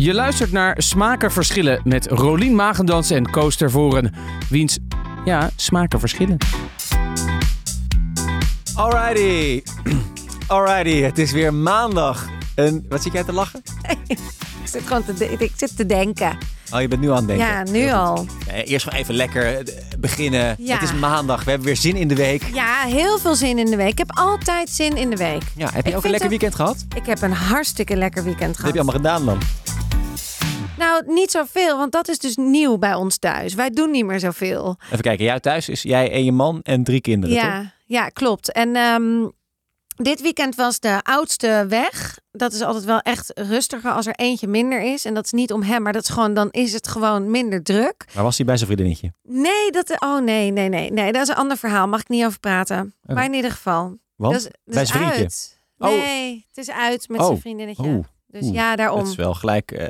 Je luistert naar Smaken Verschillen met Rolien Magendans en Koos Tervoren. Wiens, ja, smaken verschillen. Alrighty. Alrighty, het is weer maandag. En wat zit jij te lachen? Ik zit gewoon te, ik zit te denken. Oh, je bent nu aan het denken. Ja, nu al. Eerst gewoon even lekker eh, beginnen. Ja. Het is maandag, we hebben weer zin in de week. Ja, heel veel zin in de week. Ik heb altijd zin in de week. Ja, heb je Ik ook een lekker het- weekend gehad? Ik heb een hartstikke lekker weekend heb je gehad. allemaal gedaan dan? Nou, niet zoveel, want dat is dus nieuw bij ons thuis. Wij doen niet meer zoveel. Even kijken, jij thuis is jij en je man en drie kinderen, toch? Ja, ja, klopt. En ehm, dit weekend was de oudste weg. Dat is altijd wel echt rustiger als er eentje minder is. En dat is niet om hem, maar dat is gewoon, dan is het gewoon minder druk. Waar was hij bij zijn vriendinnetje? Nee, dat, oh nee, nee, nee, nee, dat is een ander verhaal. Mag ik niet over praten. Oké. Maar in ieder geval. Want? Dat is, dat Bij zijn vriendje? uit. Oh. Nee, het is uit met Oh. zijn vriendinnetje. Oeh, dus oeh. ja, daarom. dat is wel gelijk eh,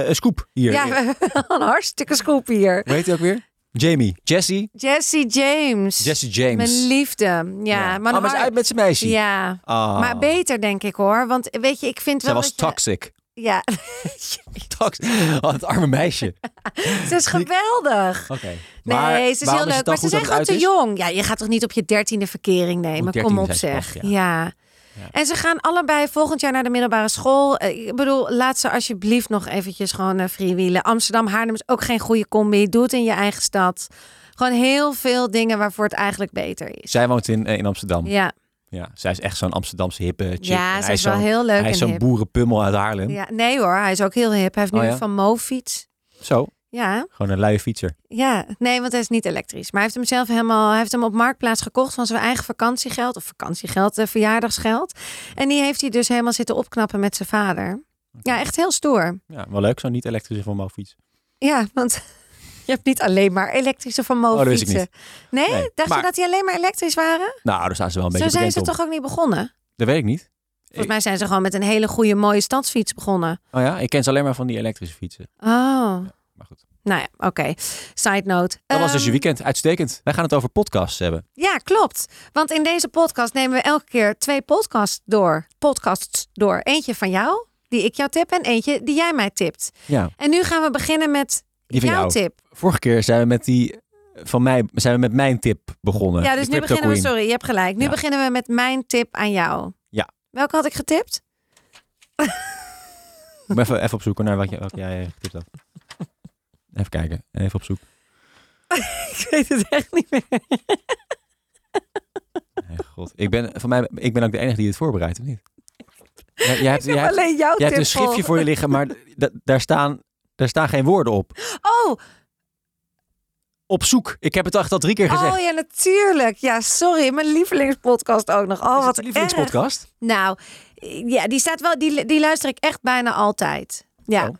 eh, een scoop hier. Ja, we een hartstikke scoop hier. Heet hij ook weer? Jamie. Jesse. Jesse James. Jesse James. Mijn liefde. Ja, maar, oh, maar ze is uit met zijn meisje. Ja, Ah. maar beter denk ik hoor. Want weet je, ik vind Zij wel was dat je- toxic. Ja, Toxic. Oh, het arme meisje. ze is geweldig. Oké. Nee, Maar ze is heel leuk. het dan maar ze zijn gewoon het te is? jong. Ja, je gaat toch niet op je dertiende verkering nemen? Kom 13e op zeg. Ja. En ze gaan allebei volgend jaar naar de middelbare school. Eh, Ik bedoel, laat ze alsjeblieft nog eventjes gewoon eh, freewheelen. Amsterdam, Haarlem is ook geen goede combi. Doe het in je eigen stad. Gewoon heel veel dingen waarvoor het eigenlijk beter is. Zij woont in, eh, in Amsterdam. Ja. Ja, zij is echt zo'n Amsterdamse hippe chick. ja En ze hij is wel heel leuk Hij is zo'n boerenpummel uit Haarlem. Ja, nee hoor, hij is ook heel hip. Hij heeft nu Oh ja? een Van Mo fiets. Zo, Ja, gewoon een luie fietser. ja, nee, want hij is niet elektrisch. Maar hij heeft hem zelf helemaal, hij heeft hem op marktplaats gekocht van zijn eigen vakantiegeld of vakantiegeld, eh, verjaardagsgeld. En die heeft hij dus helemaal zitten opknappen met zijn vader. Ja, echt heel stoer. Ja, wel leuk, zo'n niet-elektrische Van fiets. Ja, want je hebt niet alleen maar elektrische Van Mo Oh. Nee? Nee, Dacht maar- je dat die alleen maar elektrisch waren? Nou, daar staan ze wel een Zo beetje zijn bekend ze op. toch ook niet begonnen? Dat weet ik niet. Volgens mij zijn ze gewoon met een hele goede mooie stadsfiets begonnen. Oh ja, ik ken ze alleen maar van die elektrische fietsen. Oh, Maar goed. nou ja, oké. Side note. Dat was dus je Ehm, weekend. Uitstekend. Wij gaan het over podcasts hebben. Ja, klopt. Want in deze podcast nemen we elke keer twee podcasts door. Podcasts door. Eentje van jou, die ik jou tip, en eentje die jij mij tipt. Ja, En nu gaan we beginnen met die jouw jou. tip. Vorige keer zijn we met die van mij, zijn we met mijn tip begonnen. Ja, dus nu beginnen we, sorry, je hebt gelijk. Nu Ja. beginnen we met mijn tip aan jou. Ja. Welke had ik getipt? Ik moet even, even opzoeken naar wat, je, wat jij getipt had. Even kijken. Even op zoek. Ik weet het echt niet meer. Nee, God. Ik ben, voor mij, ik ben ook de enige die het voorbereidt, of niet? Jij hebt, jij alleen jouw jij hebt een schriftje voor je liggen, maar daar, staan, daar staan geen woorden op. Oh, Op zoek. Ik heb het echt al drie keer gezegd. oh ja, natuurlijk. Ja, sorry. Mijn lievelingspodcast ook nog. Oh, wat een erg. lievelingspodcast? Nou, ja, die staat wel. Die, die luister ik echt bijna altijd. Ja. Oh.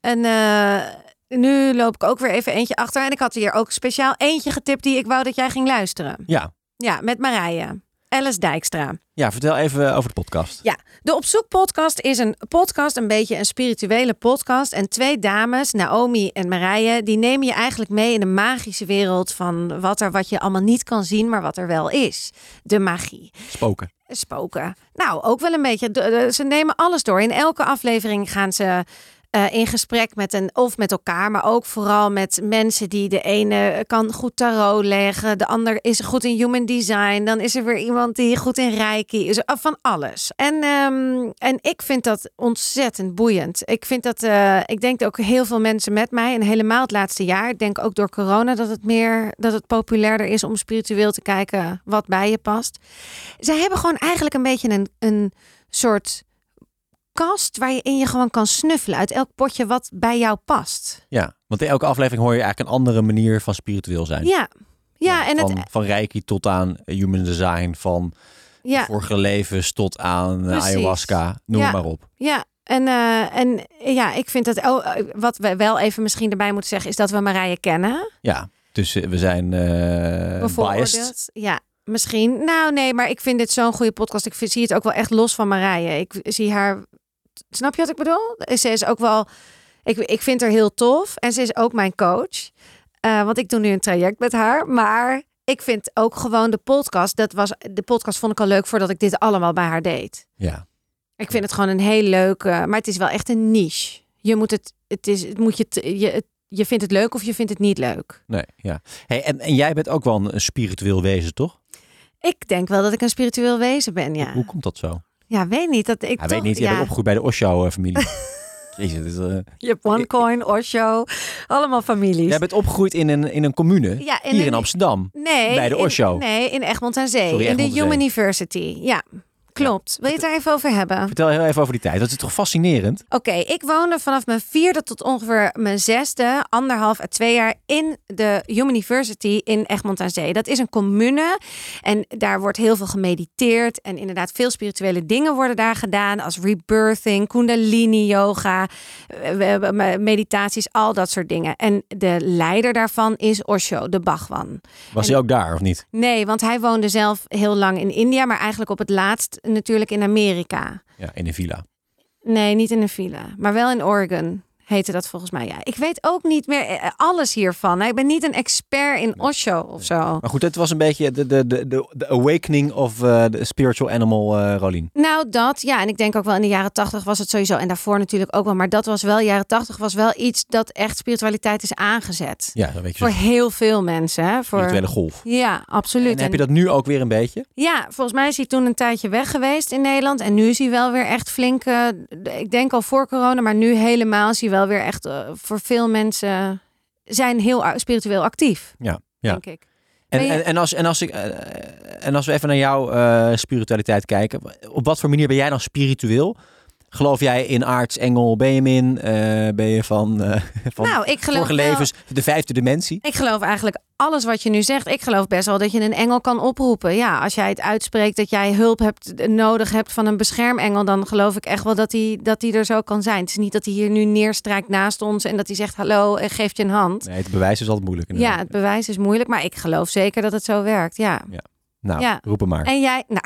En eh, nu loop ik ook weer even eentje achter. En ik had hier ook speciaal eentje getipt die ik wou dat jij ging luisteren. Ja. Ja, met Marije. Alice Dijkstra. Ja, vertel even over de podcast. Ja, de Op Zoek podcast is een podcast, een beetje een spirituele podcast. En twee dames, Naomi en Marije, die nemen je eigenlijk mee in de magische wereld van wat er wat je allemaal niet kan zien, maar wat er wel is. De magie. Spoken. Spoken. Nou, ook wel een beetje. De- de- Ze nemen alles door. In elke aflevering gaan ze eh, in gesprek met een of met elkaar, maar ook vooral met mensen die de ene kan goed tarot leggen, de ander is goed in human design, dan is er weer iemand die goed in reiki is, ah, van alles. En, ehm, en ik vind dat ontzettend boeiend. Ik vind dat, eh, ik denk ook heel veel mensen met mij en helemaal het laatste jaar, ik denk ook door corona dat het meer, dat het populairder is om spiritueel te kijken wat bij je past. Zij hebben gewoon eigenlijk een beetje een, een soort kast waar je in je gewoon kan snuffelen uit elk potje wat bij jou past. Ja, want in elke aflevering hoor je eigenlijk een andere manier van spiritueel zijn. Ja, ja, en van, het, van reiki tot aan human design, van ja, vorige levens tot aan eh, Precies. ayahuasca, noem Ja. maar op. ja. En, eh, en ja, ik vind dat. Oh, wat we wel even misschien erbij moeten zeggen, is dat we Marije kennen. Ja, dus eh, we zijn eh biased. Ja, misschien. Nou, nee, maar ik vind dit zo'n goede podcast. Ik zie het ook wel echt los van Marije. Ik zie haar. Snap je wat ik bedoel? Ze is ook wel. Ik, ik vind haar heel tof. En ze is ook mijn coach. Eh, want ik doe nu een traject met haar. Maar ik vind ook gewoon de podcast. Dat was, de podcast vond ik al leuk voordat ik dit allemaal bij haar deed. Ja, Ik vind het gewoon een heel leuke. Maar het is wel echt een niche. je moet het, het is, het moet je, je, het- je vindt het leuk of je vindt het niet leuk. Nee, ja. Hey, en, en jij bent ook wel een, een spiritueel wezen, toch? Ik denk wel dat ik een spiritueel wezen ben, ja. Hoe komt dat zo? Ja, weet niet. Dat ik Hij toch, weet niet, jij ja, bent opgegroeid bij de Osho-familie. Jezus, dit is, eh, Je hebt OneCoin, Osho, allemaal families. Jij bent opgegroeid in een, in een commune, Ja, in hier in Amsterdam. nee, bij de in- Osho. nee, in Egmond aan Zee. Sorry, in de Egmond aan Human. University. Ja, klopt. Wil je het daar even over hebben? Vertel heel even over die tijd. Dat is toch fascinerend? Oké, ik woonde vanaf mijn vierde tot ongeveer mijn zesde, anderhalf à twee jaar in de Human University in Egmond aan Zee. Dat is een commune en daar wordt heel veel gemediteerd en inderdaad veel spirituele dingen worden daar gedaan als rebirthing, kundalini yoga, eh, meditaties, al dat soort dingen. En de leider daarvan is Osho, de Bhagwan. Was En- hij ook daar of niet? Nee, want hij woonde zelf heel lang in India, maar eigenlijk op het laatst natuurlijk in Amerika. Ja, in een villa. Nee, niet in een villa, maar wel in Oregon heette dat volgens mij. Ja, ik weet ook niet meer eh, alles hiervan. Ik ben niet een expert in Osho of zo. Maar goed, het was een beetje de, de, de, de, de awakening of eh, the spiritual animal, eh Rolien. Nou, dat ja. En ik denk ook wel in de jaren tachtig was het sowieso. En daarvoor natuurlijk ook wel. Maar dat was wel, jaren tachtig was wel iets dat echt spiritualiteit is aangezet. Ja, weet je Voor heel veel mensen. Hè? Voor... spirituele golf. Ja, absoluut. En heb je dat nu ook weer een beetje? Ja, volgens mij is hij toen een tijdje weg geweest in Nederland. En nu is hij wel weer echt flink. eh, ik denk al voor corona, maar nu helemaal is hij wel weer echt eh, voor veel mensen zijn heel spiritueel actief. Ja, ja. Denk ik. En, je- en, en, als, en, als ik, eh, en als we even naar jouw eh, spiritualiteit kijken. Op wat voor manier ben jij dan spiritueel? Geloof jij in aarts, engel, Benjamin? Eh, ben je van, eh, van nou, ik geloof vorige wel- levens, de vijfde dimensie? Ik geloof eigenlijk alles wat je nu zegt. Ik geloof best wel dat je een engel kan oproepen. Ja, als jij het uitspreekt dat jij hulp hebt, nodig hebt van een beschermengel, dan geloof ik echt wel dat hij dat die er zo kan zijn. Het is niet dat hij hier nu neerstrijkt naast ons en dat hij zegt hallo en geeft je een hand. Nee, het bewijs is altijd moeilijk. Ja, het bewijs is moeilijk, maar ik geloof zeker dat het zo werkt. Ja. Nou, ja. roep hem maar. En jij, nou,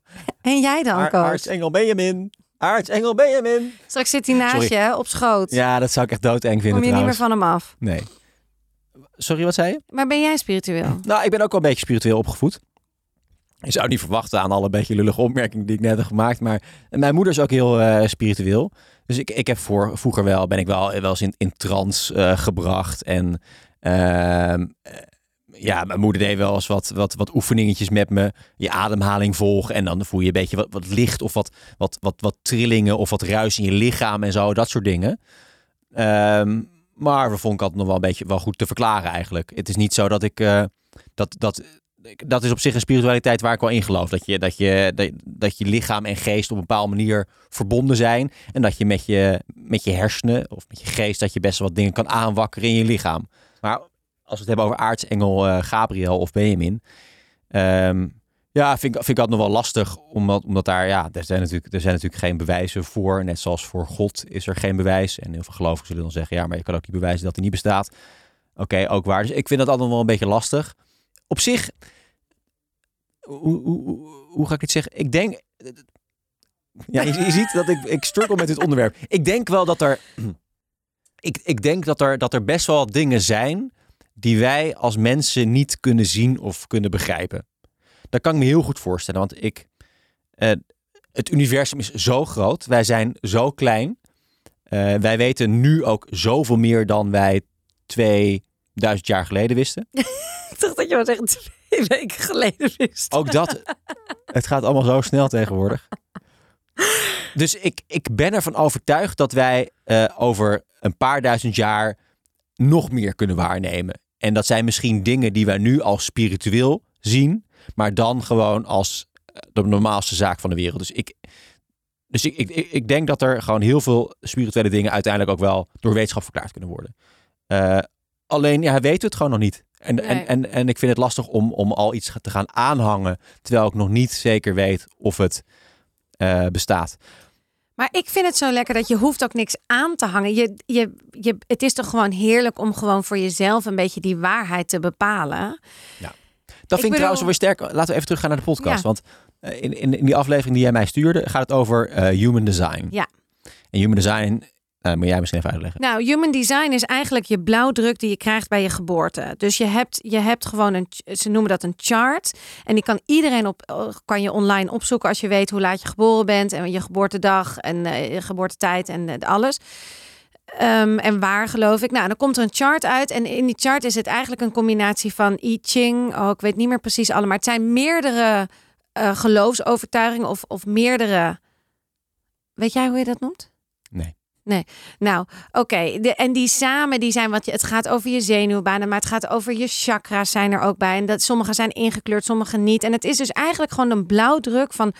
en jij dan, Aar- coach? aartsengel Benjamin. Aartsengel Benjamin. Straks zit hij naast Sorry. je op schoot. Ja, dat zou ik echt doodeng vinden Kom je niet meer van hem af. Nee. Sorry, wat zei je? Maar ben jij spiritueel? Nou, ik ben ook wel een beetje spiritueel opgevoed. Je zou niet verwachten aan alle beetje lullige opmerkingen die ik net heb gemaakt. Maar mijn moeder is ook heel eh, spiritueel. Dus ik, ik heb voor, vroeger wel, ben ik wel, wel eens in, in trance eh, gebracht. En ehm, eh, ja, mijn moeder deed wel eens wat, wat, wat oefeningetjes met me. Je ademhaling volgen. En dan voel je een beetje wat, wat licht of wat, wat, wat, wat trillingen of wat ruis in je lichaam en zo. Dat soort dingen. Ehm, maar we vonden altijd nog wel een beetje wel goed te verklaren eigenlijk. Het is niet zo dat ik... eh, dat, dat, dat is op zich een spiritualiteit waar ik wel in geloof. Dat je, dat, je, dat, dat je lichaam en geest op een bepaalde manier verbonden zijn. En dat je met je, met je hersenen of met je geest... dat je best wel wat dingen kan aanwakkeren in je lichaam. Maar we het hebben over aartsengel eh, Gabriel of Benjamin... ehm, ja, vind ik, vind ik dat nog wel lastig. Omdat, omdat daar, ja, er zijn, natuurlijk, er zijn natuurlijk geen bewijzen voor. Net zoals voor God is er geen bewijs. En heel veel gelovigen zullen dan zeggen... ja, maar je kan ook niet bewijzen dat hij niet bestaat. Oké, ook waar. Dus ik vind dat altijd wel een beetje lastig. Op zich, hoe, hoe, hoe, ga ik het zeggen? Ik denk, ja, je, ziet dat ik, ik struggle met dit onderwerp. Ik denk wel dat er, ik, ik denk dat er, dat er best wel dingen zijn die wij als mensen niet kunnen zien of kunnen begrijpen. Dat kan ik me heel goed voorstellen, want ik, eh, het universum is zo groot, wij zijn zo klein. Eh, wij weten nu ook zoveel meer dan wij 2000 jaar geleden wisten. Ik dacht dat je wel zeggen twee weken geleden wist. Ook dat. het gaat allemaal zo snel tegenwoordig. Dus ik, ik ben ervan overtuigd dat wij eh, over een paar duizend jaar nog meer kunnen waarnemen. En dat zijn misschien dingen die wij nu als spiritueel zien, maar dan gewoon als eh, de normaalste zaak van de wereld. Dus ik, dus ik, ik, ik denk dat er gewoon heel veel spirituele dingen uiteindelijk ook wel door wetenschap verklaard kunnen worden. Eh, alleen, ja, hij weet het gewoon nog niet. En, Nee. en, en, en ik vind het lastig om, om al iets te gaan aanhangen, terwijl ik nog niet zeker weet of het eh, bestaat. Maar ik vind het zo lekker dat je hoeft ook niks aan te hangen. Je, je, je, het is toch gewoon heerlijk om gewoon voor jezelf een beetje die waarheid te bepalen. Dat vind ik bedoel- trouwens wel weer sterk. Laten we even teruggaan naar de podcast. Ja. Want eh, in, in, in die aflevering die jij mij stuurde, gaat het over eh, human design. Ja. En human design, eh, moet jij misschien even uitleggen. Nou, human design is eigenlijk je blauwdruk die je krijgt bij je geboorte. Dus je hebt, je hebt gewoon een, ze noemen dat een chart. En die kan iedereen op, kan je online opzoeken als je weet hoe laat je geboren bent en je geboortedag en eh, je geboortetijd en eh, alles. Ehm, en waar geloof ik? Nou, dan komt er een chart uit. En in die chart is het eigenlijk een combinatie van I Ching. Oh, ik weet niet meer precies allemaal. Maar het zijn meerdere eh, geloofsovertuigingen of, of meerdere. Weet jij hoe je dat noemt? Nee. Nou, oké. En die samen, die zijn wat je. Het gaat over je zenuwbanen, maar het gaat over je chakra's zijn er ook bij. En dat sommige zijn ingekleurd, sommige niet. En het is dus eigenlijk gewoon een blauwdruk van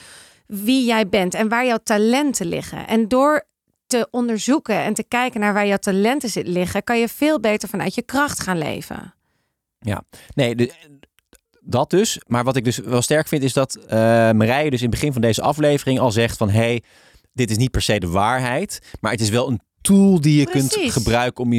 wie jij bent en waar jouw talenten liggen. En door te onderzoeken en te kijken naar waar jouw talenten zit- liggen, kan je veel beter vanuit je kracht gaan leven. Nee, de- dat dus. Maar wat ik dus wel sterk vind is dat eh Marije dus in het begin van deze aflevering al zegt van... hey, dit is niet per se de waarheid, maar het is wel een tool die je kunt gebruiken om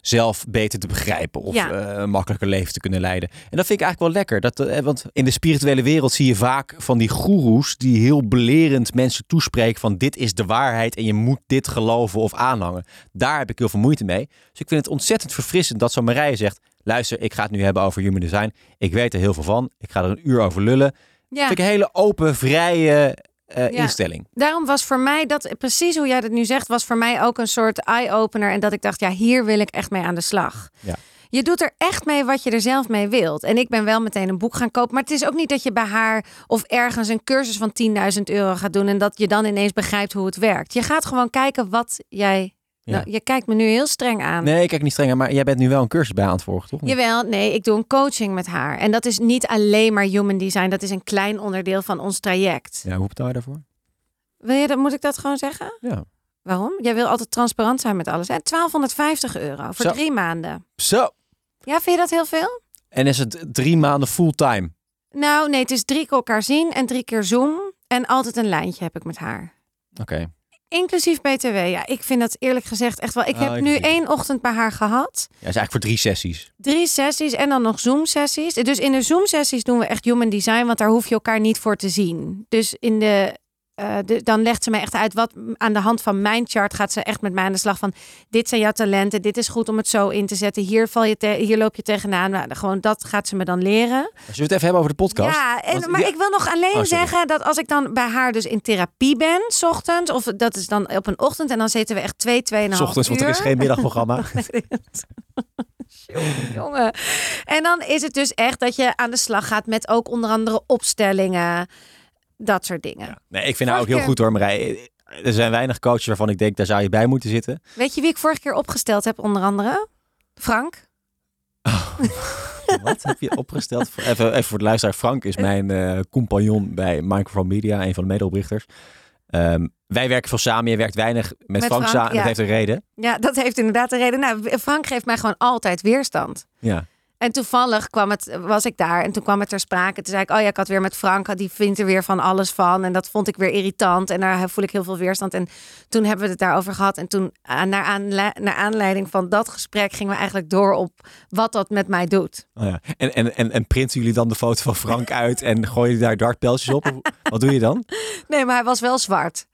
jezelf beter te begrijpen of Ja. eh, een makkelijker leven te kunnen leiden. En dat vind ik eigenlijk wel lekker. Dat, eh, want in de spirituele wereld zie je vaak van die goeroes die heel belerend mensen toespreken van dit is de waarheid en je moet dit geloven of aanhangen. Daar heb ik heel veel moeite mee. Dus ik vind het ontzettend verfrissend dat zo'n Marije zegt, luister, ik ga het nu hebben over human design. Ik weet er heel veel van. Ik ga er een uur over lullen. Ja. Vind ik een hele open, vrije eh, Ja. instelling. Daarom was voor mij dat, precies hoe jij dat nu zegt, was voor mij ook een soort eye-opener. En dat ik dacht, ja, hier wil ik echt mee aan de slag. Ja. Je doet er echt mee wat je er zelf mee wilt. En ik ben wel meteen een boek gaan kopen. Maar het is ook niet dat je bij haar of ergens een cursus van 10.000 euro gaat doen. En dat je dan ineens begrijpt hoe het werkt. Je gaat gewoon kijken wat jij. Ja. Nou, je kijkt me nu heel streng aan. Nee, ik kijk niet streng aan, maar jij bent nu wel een cursus bij aan het volgen, toch? Jawel, nee, ik doe een coaching met haar. En dat is niet alleen maar human design. Dat is een klein onderdeel van ons traject. Ja, hoe betaal je daarvoor? Wil je dat, moet ik dat gewoon zeggen? Ja. Waarom? Jij wil altijd transparant zijn met alles. Hè? 1250 euro voor Zo. drie maanden. Zo. Ja, vind je dat heel veel? En is het drie maanden fulltime? Nou, nee, het is drie keer elkaar zien en drie keer Zoom. En altijd een lijntje heb ik met haar. Oké. Inclusief BTW. Ja, ik vind dat eerlijk gezegd echt wel. Ik heb nu inclusief. één ochtend bij haar gehad. Ja, is eigenlijk voor drie sessies. Drie sessies en dan nog Zoom-sessies. Dus in de Zoom-sessies doen we echt human design, want daar hoef je elkaar niet voor te zien. Dus in de, eh, de, dan legt ze me echt uit wat aan de hand van mijn chart gaat ze echt met mij aan de slag van dit zijn jouw talenten, dit is goed om het zo in te zetten. Hier val je, te, hier loop je tegenaan. Nou, gewoon dat gaat ze me dan leren. Zullen we het even hebben over de podcast? Ja, en, Want- maar ja. ik wil nog alleen Oh, zeggen dat als ik dan bij haar dus in therapie ben, 's ochtends, of dat is dan op een ochtend, en dan zitten we echt twee, tweeënhalf uur. Ochtends, want er is geen middagprogramma. Jongen, jongen. En dan is het dus echt dat je aan de slag gaat met ook onder andere opstellingen, dat soort dingen. Ja. Nee, ik vind haar ook heel keer- goed hoor, Marij. Er zijn weinig coaches waarvan ik denk, daar zou je bij moeten zitten. Weet je wie ik vorige keer opgesteld heb, onder andere? Frank. Wat heb je opgesteld? Even, even voor de luisteraar. Frank is mijn eh, compagnon bij Microphone Media, een van de medeoprichters. Ehm, wij werken veel samen. Je werkt weinig met, Met Frank, Frank, ja. Dat heeft een reden. Ja, dat heeft inderdaad de reden. Nou, Frank geeft mij gewoon altijd weerstand. Ja. En toevallig kwam het, was ik daar en toen kwam het ter sprake. Toen zei ik, oh ja, ik had weer met Frank, die vindt er weer van alles van. En dat vond ik weer irritant en daar voel ik heel veel weerstand. En toen hebben we het daarover gehad. En toen, eh, naar, aanle- naar aanleiding van dat gesprek, gingen we eigenlijk door op wat dat met mij doet. Oh ja. En, en, en, en printen jullie dan de foto van Frank uit en gooien jullie daar dartpijltjes op? Wat doe je dan? Nee, maar hij was wel zwart.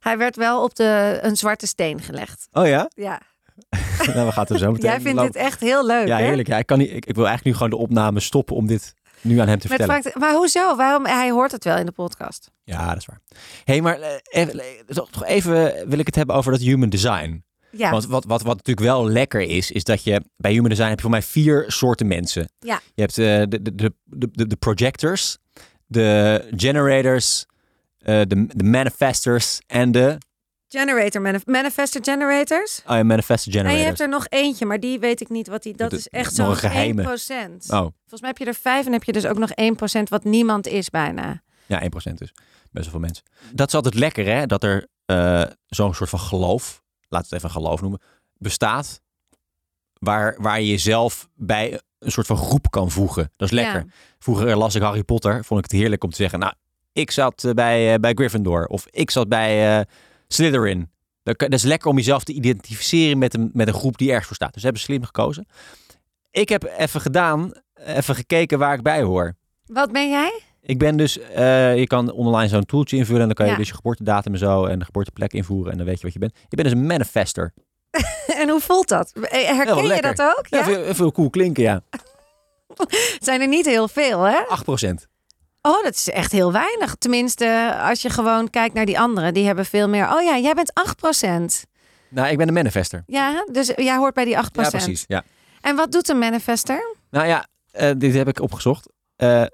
Hij werd wel op de, een zwarte steen gelegd. Oh ja? Ja, Nou, we gaan er zo meteen jij vindt dit echt heel leuk, Ja, hè? heerlijk. Ja, ik, kan niet, ik, ik wil eigenlijk nu gewoon de opname stoppen om dit nu aan hem te Met vertellen. Maar hoezo? Waarom? Hij hoort het wel in de podcast. Ja, dat is waar. hey, maar eh, even, eh, toch even wil ik het hebben over dat human design. Ja, Want wat, wat, wat natuurlijk wel lekker is, is dat je bij human design heb je voor mij vier soorten mensen. Ja. Je hebt eh, de, de, de, de, de, projectors, de generators, eh, de, de manifestors en de generator, manif- manifester generators. oh, ja, manifestor En je hebt er nog eentje, maar die weet ik niet wat die. Dat De- is echt zo'n een geheime. 1%. Oh, Volgens mij heb je er vijf en heb je dus ook nog 1% wat niemand is bijna. ja, 1% dus. Best wel veel mensen. Dat is altijd lekker, hè? Dat er eh, zo'n soort van geloof, laten we het even geloof noemen, bestaat. Waar, waar je jezelf bij een soort van groep kan voegen. Dat is lekker. Ja. Vroeger las ik Harry Potter. Vond ik het heerlijk om te zeggen. Nou, ik zat eh, bij, eh, bij Gryffindor. Of ik zat bij eh, Slytherin. Dat, is lekker om jezelf te identificeren met een, met een groep die ergens voor staat. Dus ze hebben slim gekozen. Ik heb even gedaan, even gekeken waar ik bij hoor. Wat ben jij? Ik ben dus, eh, je kan online zo'n toeltje invullen. En dan kan je Ja. dus je geboortedatum en zo. En de geboorteplek invoeren. En dan weet je wat je bent. Ik ben dus een manifester. en hoe voelt dat? Eh, Herken je dat ook? Ja, Ja? veel, veel cool klinken, ja. Het zijn er niet heel veel, hè? 8%. Oh, dat is echt heel weinig. Tenminste, als je gewoon kijkt naar die anderen, die hebben veel meer. Oh ja, jij bent 8%. Nou, ik ben een manifester. Ja, dus jij hoort bij die 8%. Ja, precies. Ja. En wat doet een manifester? Nou ja, eh, dit heb ik opgezocht. Eh,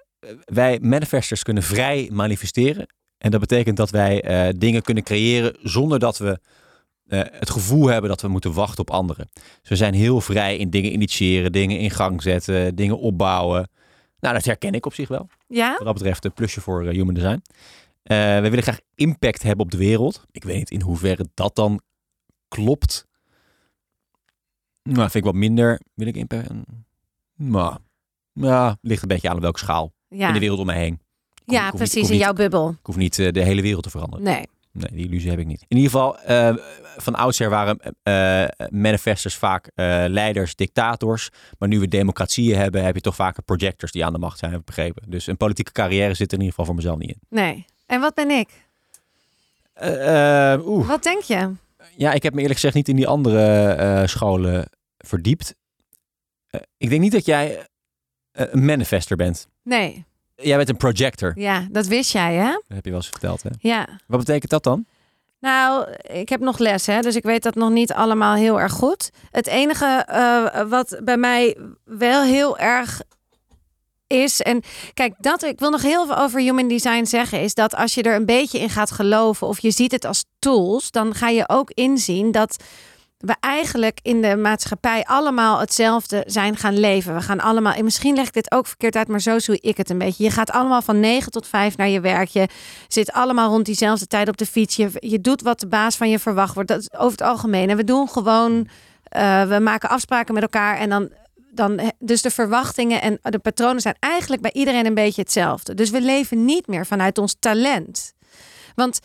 wij manifestors kunnen vrij manifesteren. En dat betekent dat wij eh, dingen kunnen creëren zonder dat we eh, het gevoel hebben dat we moeten wachten op anderen. Dus we zijn heel vrij in dingen initiëren, dingen in gang zetten, dingen opbouwen. Nou, dat herken ik op zich wel. Ja? Wat dat betreft een plusje voor eh, human design. Eh, we willen graag impact hebben op de wereld. Ik weet niet in hoeverre dat dan klopt. Nou, vind ik wat minder. Wil ik impact? Maar, ja, ligt een beetje aan welke schaal Ja, in de wereld om mij heen. Ja niet- precies, in niet- jouw bubbel. Ik hoef niet eh, de hele wereld te veranderen. Nee. Nee, die illusie heb ik niet. In ieder geval, eh, van oudsher waren eh manifestors vaak leiders, dictators. Maar nu we democratieën hebben, heb je toch vaker projectors die aan de macht zijn, heb ik begrepen. Dus een politieke carrière zit er in ieder geval voor mezelf niet in. Nee. En wat ben ik? Oeh. Wat denk je? Ja, ik heb me eerlijk gezegd niet in die andere scholen verdiept. Ik denk niet dat jij een manifester bent. Nee. Jij bent een projector. Ja, dat wist jij, hè? Dat heb je wel eens verteld, hè? Ja. Wat betekent dat dan? Nou, ik heb nog les, hè, dus ik weet dat nog niet allemaal heel erg goed. Het enige eh, wat bij mij wel heel erg is. En kijk, dat ik wil nog heel veel over human design zeggen, is dat als je er een beetje in gaat geloven of je ziet het als tools, dan ga je ook inzien dat we eigenlijk in de maatschappij allemaal hetzelfde zijn gaan leven. We gaan allemaal, en misschien leg ik dit ook verkeerd uit, maar zo zie ik het een beetje. Je gaat allemaal van 9 tot 5 naar je werk. Je zit allemaal rond diezelfde tijd op de fiets. Je, je doet wat de baas van je verwacht wordt. Dat is over het algemeen. En we doen gewoon, eh, we maken afspraken met elkaar en dan. Dan, dus de verwachtingen en de patronen zijn eigenlijk bij iedereen een beetje hetzelfde. Dus we leven niet meer vanuit ons talent. Want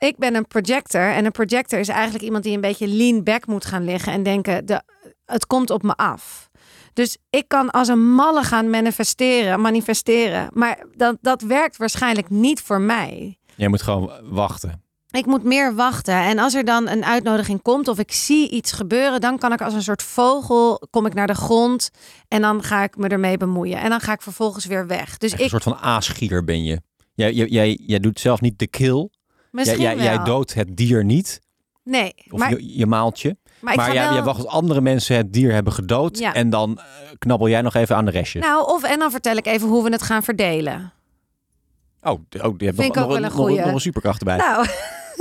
ik ben een projector en een projector is eigenlijk iemand die een beetje lean back moet gaan liggen en denken: de, het komt op me af. Dus ik kan als een malle gaan manifesteren, manifesteren. Maar dat, dat werkt waarschijnlijk niet voor mij. Jij moet gewoon wachten. Ik moet meer wachten. En als er dan een uitnodiging komt of ik zie iets gebeuren, dan kan ik als een soort vogel kom ik naar de grond en dan ga ik me ermee bemoeien. En dan ga ik vervolgens weer weg. Dus Echt Een ik soort van aasgier ben je. Jij, jij, jij, jij doet zelf niet de kill. Jij, misschien jij, jij wel. doodt het dier niet. Nee, Of maar, je, je maaltje. maar jij, wel... jij wacht tot andere mensen het dier hebben gedood. Ja. En dan eh, knabbel jij nog even aan de restje. Nou, of en dan vertel ik even hoe we het gaan verdelen. oh, oh, die hebt Vind nog, nog, wel een, een nog, nog een superkracht erbij. Nou,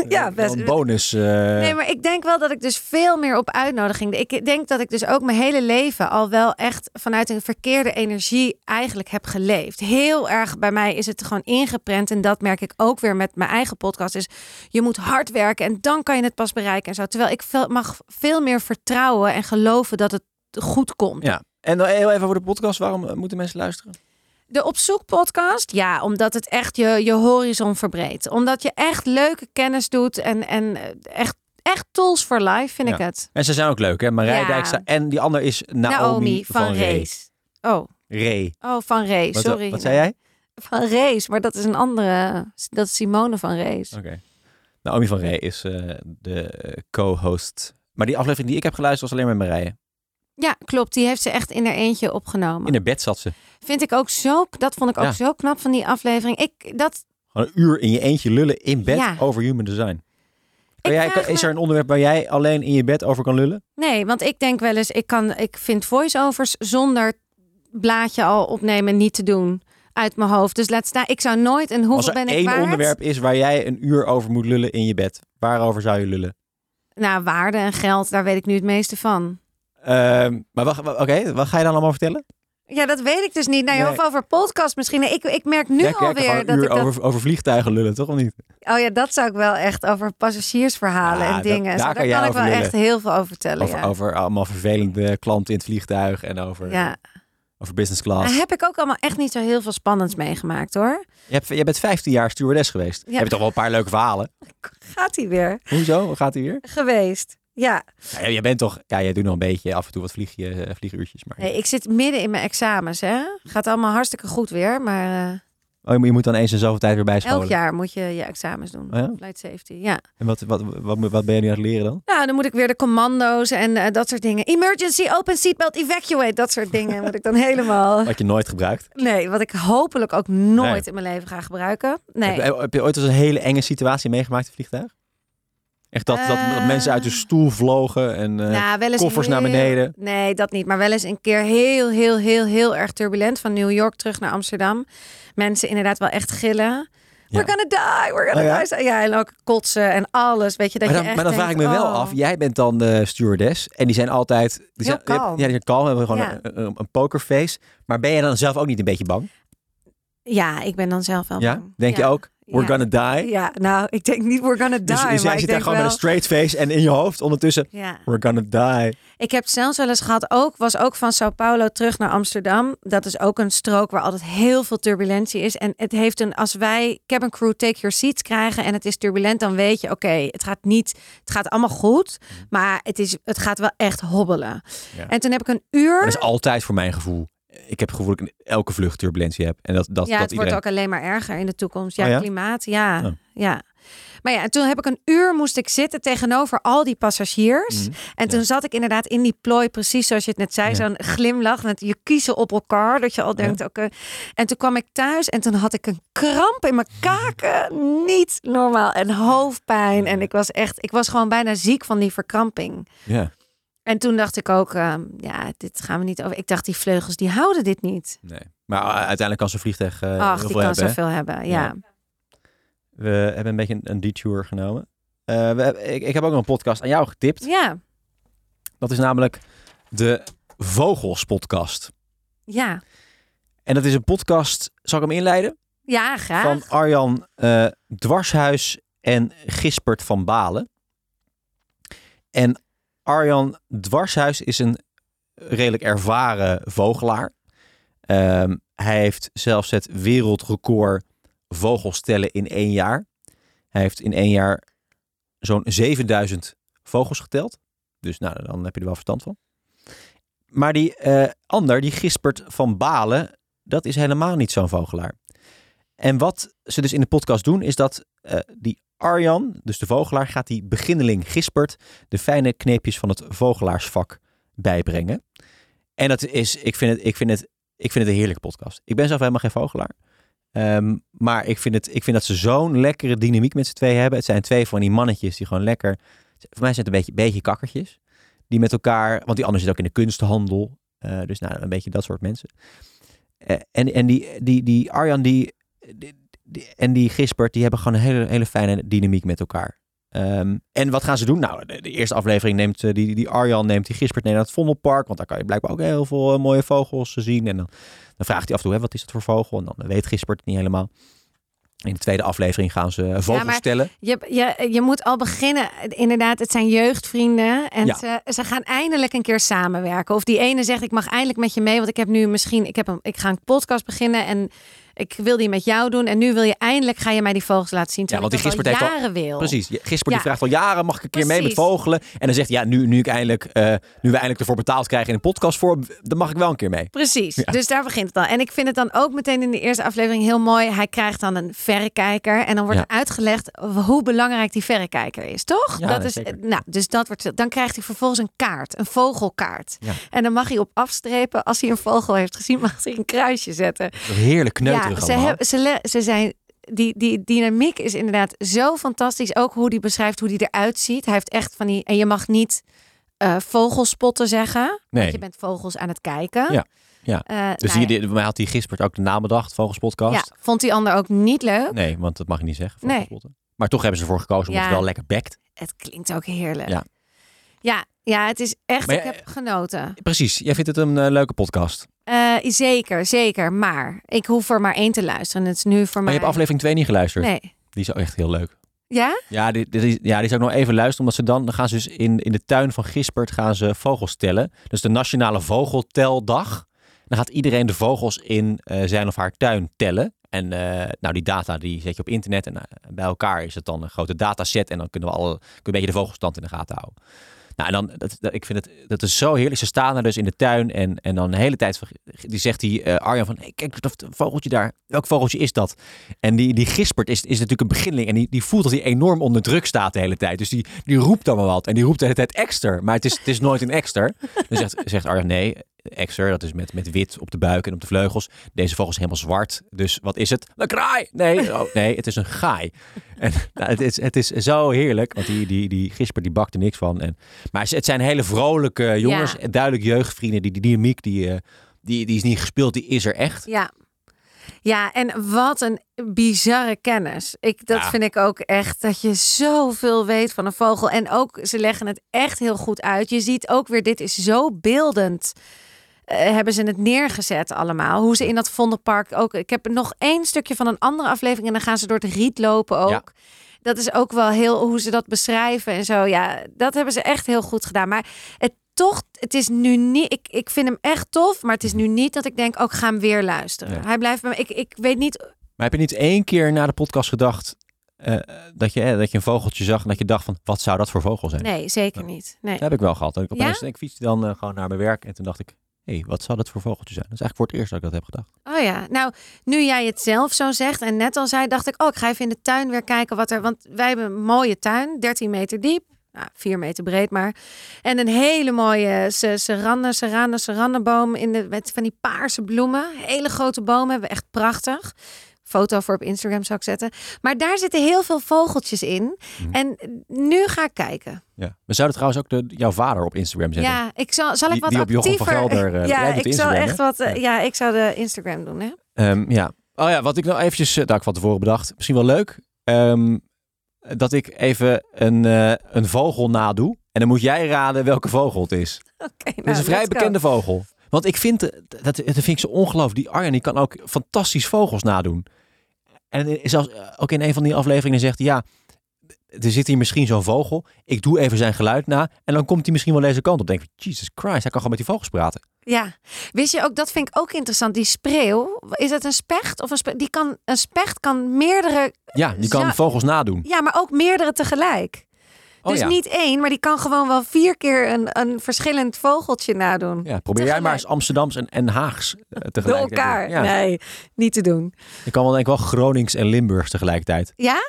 ja, best. Een bonus. eh, Nee, maar ik denk wel dat ik dus veel meer op uitnodiging. Ik denk dat ik dus ook mijn hele leven al wel echt vanuit een verkeerde energie eigenlijk heb geleefd. Heel erg bij mij is het gewoon ingeprent. En dat merk ik ook weer met mijn eigen podcast. Is je moet hard werken en dan kan je het pas bereiken en zo. Terwijl ik veel, mag veel meer vertrouwen en geloven dat het goed komt. Ja. En dan heel even over de podcast. Waarom eh, moeten mensen luisteren? De Op Zoek podcast, ja, omdat het echt je, je horizon verbreedt. Omdat je echt leuke kennis doet en, en eh, echt, echt tools for life, vind Ja. ik het. En ze zijn ook leuk, hè? Marij Ja. Dijkstra. En die ander is Naomi, Naomi van, van Ree. Rees. Oh, Ree. oh, van Rees, Wat, sorry. wat zei jij? Van Rees, maar dat is een andere. Dat is Simone van Rees. Oké. Naomi van Ree is eh, de co-host. Maar die aflevering die ik heb geluisterd was alleen met Marije. Ja, klopt. Die heeft ze echt in haar eentje opgenomen. In haar bed zat ze. Vind ik ook zo. Dat vond ik ook Ja. zo knap van die aflevering. Ik dat. Gewoon een uur in je eentje lullen in bed Ja. over human design. Kan jij, is er een onderwerp waar jij alleen in je bed over kan lullen? Nee, want ik denk wel eens. Ik kan. Ik vind voice-overs zonder blaadje al opnemen niet te doen uit mijn hoofd. Dus laat staan. Ik zou nooit. En Als hoeveel er ben ik één waard? onderwerp is waar jij een uur over moet lullen in je bed, waarover zou je lullen? Nou, waarde en geld. Daar weet ik nu het meeste van. Ehm, maar oké, wat ga je dan allemaal vertellen? Ja, dat weet ik dus niet. Nou, Nee. of over podcast misschien. Nee, Ik, ik merk nu alweer dat ik dat over, over vliegtuigen lullen, toch of niet? Oh ja, dat zou ik wel echt over passagiersverhalen Ja, en dat- dingen. en daar kan Daar jij kan ik wel lullen. echt heel veel over vertellen. Over, ja. over allemaal vervelende klanten in het vliegtuig en over, ja. over business class. Daar heb ik ook allemaal echt niet zo heel veel spannends meegemaakt hoor. Je, hebt, je bent 15 jaar stewardess geweest. Heb je toch wel een paar leuke verhalen? Gaat hij weer? Hoezo? Hoe gaat hij weer? Geweest. Ja. Ja, je bent toch... Ja, jij doet nog een beetje af en toe wat vlieg je, eh, vlieguurtjes. Maar... Nee, ik zit midden in mijn examens hè. Gaat allemaal hartstikke goed weer. Maar eh, Oh, je moet- dan eens in zoveel tijd weer bijscholen. elk jaar moet je je examens doen. Oh ja? Flight safety, ja. En wat, wat, wat, wat ben je nu aan het leren dan? Nou, dan moet ik weer de commando's en eh, dat soort dingen. Emergency, open seatbelt, evacuate. Dat soort dingen moet ik dan helemaal... Wat je nooit gebruikt. Nee, wat ik hopelijk ook nooit Nee. in mijn leven ga gebruiken. Nee. Heb, heb je ooit eens een hele enge situatie meegemaakt in vliegtuig? Echt dat, dat, dat mensen uit de stoel vlogen en eh, nou, koffers naar beneden. Nee, dat niet. Maar wel eens een keer heel, heel, heel, heel erg turbulent. Van New York terug naar Amsterdam. Mensen inderdaad wel echt gillen. Ja. We're gonna die, we're gonna Oh ja? die. Ja, en ook kotsen en alles. Weet je, dat Maar je dan, echt maar dan vraag ik me wel oh. af, jij bent dan de stewardess en die zijn altijd... Die Heel zijn, je kalm. Ja, die zijn kalm, hebben gewoon Ja. een, pokerface. Maar ben je dan zelf ook niet een beetje bang? Ja, ik ben dan zelf wel Ja? bang. Denk je ook, we're Ja. gonna die? Ja, nou, ik denk niet we're gonna die. Dus, dus jij zit daar gewoon wel, met een straight face en in je hoofd ondertussen, Ja. we're gonna die. Ik heb het zelfs wel eens gehad, ook, was ook van Sao Paulo terug naar Amsterdam. Dat is ook een strook waar altijd heel veel turbulentie is. En het heeft een, als wij cabin crew take your seats krijgen en het is turbulent, dan weet je, oké, het gaat niet, het gaat allemaal goed, maar het, is, het gaat wel echt hobbelen. Mhm. Ja. En toen heb ik een uur. Maar dat is altijd voor mijn gevoel. Ik heb het gevoel dat ik in elke vlucht turbulentie heb. En dat, dat, ja, dat het iedereen... wordt ook alleen maar erger in de toekomst. Ja, Oh ja? klimaat, ja, Oh. ja. Maar ja, en toen heb ik een uur moest ik zitten tegenover al die passagiers. Mhm. En toen zat ik inderdaad in die plooi, precies zoals je het net zei, Ja. zo'n glimlach met je kiezen op elkaar, dat je al denkt, oké. En toen kwam ik thuis en toen had ik een kramp in mijn kaken, niet normaal, en hoofdpijn. En ik was echt, ik was gewoon bijna ziek van die verkramping. Ja, En toen dacht ik ook, ehm, ja, dit gaan we niet over. Ik dacht, die vleugels, die houden dit niet. nee. Maar uh, uiteindelijk kan zo'n vliegtuig eh, Ach, die kan hebben. hè? zoveel hebben, ja. Ja. We hebben een beetje een, een detour genomen. Eh, we, ik, ik heb ook nog een podcast aan jou getipt. Ja, Dat is namelijk de Vogels podcast. ja. En dat is een podcast, zal ik hem inleiden? Ja, graag. Van Arjan eh, Dwarshuis en Gispert van Balen. En Arjan Dwarshuis is een redelijk ervaren vogelaar. Ehm, hij heeft zelfs het wereldrecord vogels tellen in één jaar. Hij heeft in één jaar zo'n 7000 vogels geteld. Dus nou, dan heb je er wel verstand van. Maar die eh, ander, die Gispert van Balen, dat is helemaal niet zo'n vogelaar. En wat ze dus in de podcast doen, is dat eh, die Arjan, dus de vogelaar, gaat die beginneling Gispert de fijne kneepjes van het vogelaarsvak bijbrengen. En dat is, ik vind het, ik vind het, ik vind het een heerlijke podcast. Ik ben zelf helemaal geen vogelaar. Ehm, maar ik vind, het, ik vind dat ze zo'n lekkere dynamiek met z'n twee hebben. Het zijn twee van die mannetjes die gewoon lekker... Voor mij zijn het een beetje, beetje kakkertjes. Die met elkaar... Want die ander zit ook in de kunsthandel. Eh, dus nou, een beetje dat soort mensen. Eh, en en die, die, die Arjan die, die- die- en die Gispert, die hebben gewoon een hele, hele fijne dynamiek met elkaar. Ehm, en wat gaan ze doen? Nou, de, de eerste aflevering neemt eh, die, die Arjan neemt die Gispert mee naar het Vondelpark. Want daar kan je blijkbaar ook heel veel eh, mooie vogels eh, zien. En dan, dan vraagt hij af en toe, hè, wat is dat voor vogel? En dan weet Gispert het niet helemaal. In de tweede aflevering gaan ze vogels maar- stellen. Je, je, je moet al beginnen. Inderdaad, het zijn jeugdvrienden. En Ja. ze, ze gaan eindelijk een keer samenwerken. Of die ene zegt, ik mag eindelijk met je mee. Want ik heb nu misschien, ik, heb een, ik ga een podcast beginnen. En ik wil die met jou doen. En nu wil je eindelijk, ga je mij die vogels laten zien. Ja, want die al heeft al- jaren wil. Precies. Ja. die vraagt al jaren, mag ik een keer mee met vogelen? En dan zegt hij, ja, nu, nu, ik eindelijk, eh, nu we eindelijk ervoor betaald krijgen in een podcast voor, dan mag ik wel een keer mee. Precies, Ja. dus daar begint het al. En ik vind het dan ook meteen in de eerste aflevering heel mooi. Hij krijgt dan een verrekijker en dan wordt Ja. uitgelegd hoe belangrijk die verrekijker is, toch? Ja, dat is, zeker. nou, dus dat wordt, dan krijgt hij vervolgens een kaart, een vogelkaart. Ja. En dan mag hij op afstrepen, als hij een vogel heeft gezien, mag hij een kruisje zetten. Heerlijk kneuterig ja, ze, hebben, ze, ze zijn. Die, die dynamiek is inderdaad zo fantastisch. Ook hoe hij beschrijft hoe hij eruit ziet. Hij heeft echt van die. En je mag niet eh vogelspotten zeggen. Nee. Want je bent vogels aan het kijken. Ja, ja. Eh, Dus nou die, ja. die, bij mij had die Gispert ook de naam bedacht, Vogelspodcast. Ja, vond die ander ook niet leuk. Nee, want dat mag je niet zeggen. Nee. Maar toch hebben ze ervoor gekozen omdat Ja. het wel lekker bekt. Het klinkt ook heerlijk. Ja. Ja, ja, het is echt, Maar ik ja, heb genoten. Precies, jij vindt het een eh, leuke podcast. Eh, zeker, zeker. Maar ik hoef er maar één te luisteren. Het is nu voor Maar mij... je hebt aflevering 2 niet geluisterd. Nee. Die is echt heel leuk. Ja? Ja, die, ja, die is ook nog even luisteren. Omdat ze dan, dan gaan ze dus in, in de tuin van Gispert gaan ze vogels tellen. Dus de Nationale Vogelteldag. Dan gaat iedereen de vogels in eh, zijn of haar tuin tellen. En nou, die data die zet je op internet. En bij elkaar is het dan een grote dataset. En dan kunnen we alle, kun je een beetje de vogelstand in de gaten houden. Nou, en dan, dat, ik vind het, dat is zo heerlijk. Ze staan er dus in de tuin en, en dan de hele tijd, die zegt die eh, Arjan van, kijk dat vogeltje daar, welk vogeltje is dat? En die, die Gispert is, is natuurlijk een beginneling en die, die voelt dat hij enorm onder druk staat de hele tijd. Dus die, die roept dan wel wat en die roept de hele tijd extra, maar het is, het is nooit een extra. Dan zegt, zegt Arjan, nee, exer, dat is met, met wit op de buik en op de vleugels. Deze vogel is helemaal zwart. Dus wat is het? Een kraai! Nee, oh, nee het is een gaai. En nou, het, is, het is zo heerlijk, want die, die, die Gisper die bakt er niks van. En, maar het zijn hele vrolijke jongens, Ja. duidelijk jeugdvrienden. Die, die dynamiek, die, eh, die, die is niet gespeeld, die is er echt. Ja. Ja, en wat een bizarre kennis. Ik, dat Ja. vind ik ook echt, dat je zoveel weet van een vogel. En ook, ze leggen het echt heel goed uit. Je ziet ook weer, dit is zo beeldend. Eh, hebben ze het neergezet allemaal. Hoe ze in dat Vondelpark ook... Ik heb nog één stukje van een andere aflevering... en dan gaan ze door het riet lopen ook. Ja. Dat is ook wel heel hoe ze dat beschrijven en zo. Ja, dat hebben ze echt heel goed gedaan. Maar het toch, het is nu niet... Ik, ik vind hem echt tof, maar het is nu niet dat ik denk... ook ga hem weer luisteren. Ja. Hij blijft bij me... Ik, ik weet niet... Maar heb je niet één keer na de podcast gedacht eh, dat, je, eh, dat je een vogeltje zag en dat je dacht van, wat zou dat voor vogel zijn? Nee, zeker niet. Nee. Dat heb ik wel gehad. Ik Ja? opeens, ik fietste dan gewoon naar mijn werk en toen dacht ik, hey, wat zou dat voor vogeltje zijn? Dat is eigenlijk voor het eerst dat ik dat heb gedacht. Oh ja, nou, nu jij het zelf zo zegt en net al zei, dacht ik, oh, ik ga even in de tuin weer kijken wat er, want wij hebben een mooie tuin, 13 meter diep, nou, 4 meter breed maar, en een hele mooie se- serranne, serranne, serranneboom in de met van die paarse bloemen, hele grote bomen, hebben echt prachtig. Foto voor op Instagram zou ik zetten. Maar daar zitten heel veel vogeltjes in. Mhm. En nu ga ik kijken. Ja. We zouden trouwens ook de, jouw vader op Instagram zetten. Ja, ik zal, zal ik wat die op Jochem van actiever... Gelder, eh, ja, ik zal Instagram, echt hè? wat... eh, Ja. ja, ik zou de Instagram doen, hè? Ehm, ja. Oh ja, wat ik nou eventjes, eh, dat ik van tevoren bedacht, misschien wel leuk, ehm, dat ik even een, een vogel nadoe. En dan moet jij raden welke vogel het is. Oké, Het is nou, een vrij go. bekende vogel. Want ik vind, dat, dat vind ik zo ongelooflijk. Die Arjan die kan ook fantastisch vogels nadoen. En zelfs eh, ook in een van die afleveringen zegt hij, ja, er zit hier misschien zo'n vogel. Ik doe even zijn geluid na. En dan komt hij misschien wel deze kant op. Denk ik, Jesus Christ, hij kan gewoon met die vogels praten. Ja, wist je ook, dat vind ik ook interessant. Die spreeuw, is het een specht of een specht? Die kan, een specht kan meerdere, Ja, die kan vogels nadoen. ja, maar ook meerdere tegelijk. Oh dus ja. niet één, maar die kan gewoon wel vier keer een, een verschillend vogeltje nadoen. Ja, probeer jij maar eens. Amsterdams en, en Haags eh, Door tegelijk. te doen. elkaar. Ja. Nee, niet te doen. Je kan wel denk ik wel Gronings en Limburgs tegelijkertijd. Ja?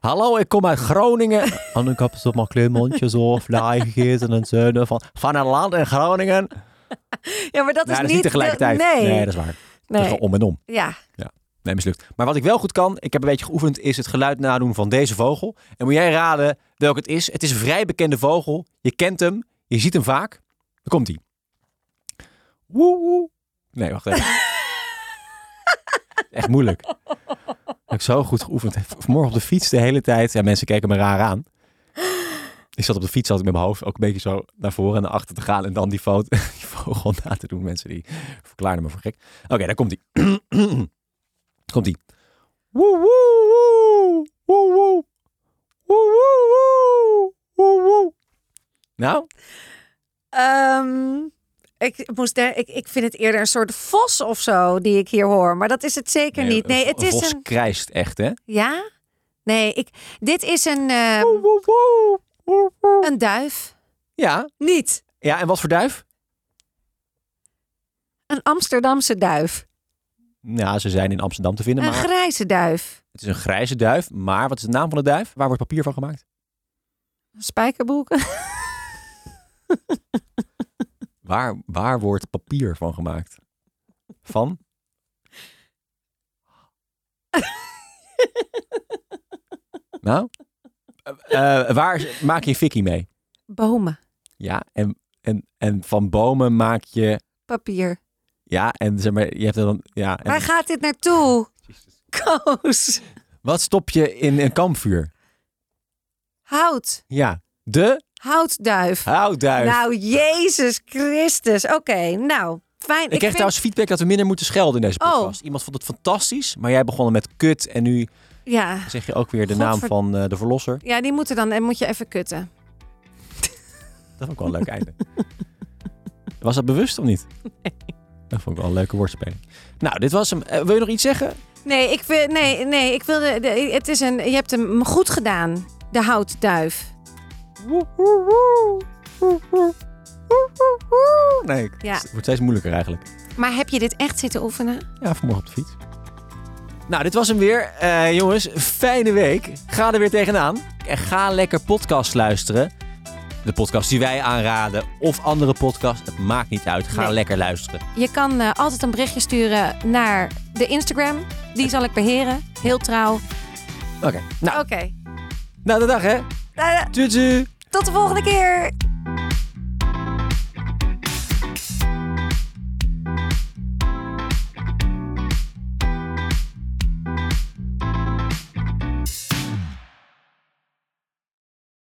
Hallo, ik kom uit Groningen. En ik heb een klein mondje zo vlaai gegeten en zo. Van, van een land in Groningen. Ja, maar dat is dat is niet... niet tegelijkertijd. Nee. nee, dat is waar. Is nee. om en om. Ja. Nee, mislukt. Maar wat ik wel goed kan, ik heb een beetje geoefend, is het geluid nadoen van deze vogel. En moet jij raden welke het is? Het is een vrij bekende vogel. Je kent hem. Je ziet hem vaak. Daar komt hij. Woe woe. Nee, wacht even. Echt moeilijk. Heb ik zo goed geoefend. Vanmorgen op de fiets de hele tijd. Ja, mensen keken me raar aan. Ik zat op de fiets altijd met mijn hoofd ook een beetje zo naar voren en naar achter te gaan. En dan die, foto, die vogel na te doen. Mensen die verklaarden me voor gek. Oké, daar komt hij. komt hij. Woe woe woe. Woe woe. Woe woe woe. Woe woe. Nou, Ehm, ik, moest er, ik, ik vind het eerder een soort vos of zo die ik hier hoor. Maar dat is het zeker niet. Nee, het is Vos een... krijst echt, hè? Ja? Nee, ik, dit is een, woe, woe. Woe, woe. een duif. Ja, Niet. ja, en wat voor duif? Een Amsterdamse duif. Ja, ze zijn in Amsterdam te vinden, Een maar grijze duif. het is een grijze duif. Maar wat is de naam van de duif? Waar wordt papier van gemaakt? Spijkerboeken. Waar, waar wordt papier van gemaakt? Van? nou? Eh, eh, waar maak je fikkie mee? Bomen. Ja, en, en, en van bomen maak je... Papier. Ja, en zeg maar, je hebt er dan... Ja, en, Waar gaat dit naartoe? Koos. wat stop je in een kampvuur? Hout. Ja, de Houtduif. houtduif. Nou, Jezus Christus. Oké, nou, fijn. ik kreeg vind- trouwens feedback dat we minder moeten schelden in deze Oh. podcast. Iemand vond het fantastisch, maar jij begon met kut en nu Ja. zeg je ook weer de naam van eh, de verlosser. ja, die moeten dan... En moet je even kutten. Dat vond ik wel een leuk einde. Was dat bewust of niet? Dat vond ik wel een leuke woordspeling. Nou, dit was hem. Eh, wil je nog iets zeggen? Nee, ik wil, nee, nee, ik wilde. de- Het is een. Je hebt hem goed gedaan. De houtduif. Nee, ik- Ja. het wordt steeds moeilijker eigenlijk. Maar heb je dit echt zitten oefenen? Ja, vanmorgen op de fiets. Nou, dit was hem weer. Eh, jongens, fijne week. Ga er weer tegenaan. En ga lekker podcast luisteren. De podcast die wij aanraden of andere podcasts. Het maakt niet uit. Ga Nee. lekker luisteren. Je kan eh, altijd een berichtje sturen naar de Instagram. Die zal ik beheren. Heel trouw. Oké. Nou, Oké. nou de dag hè. Eh, Tjus. tot de volgende keer.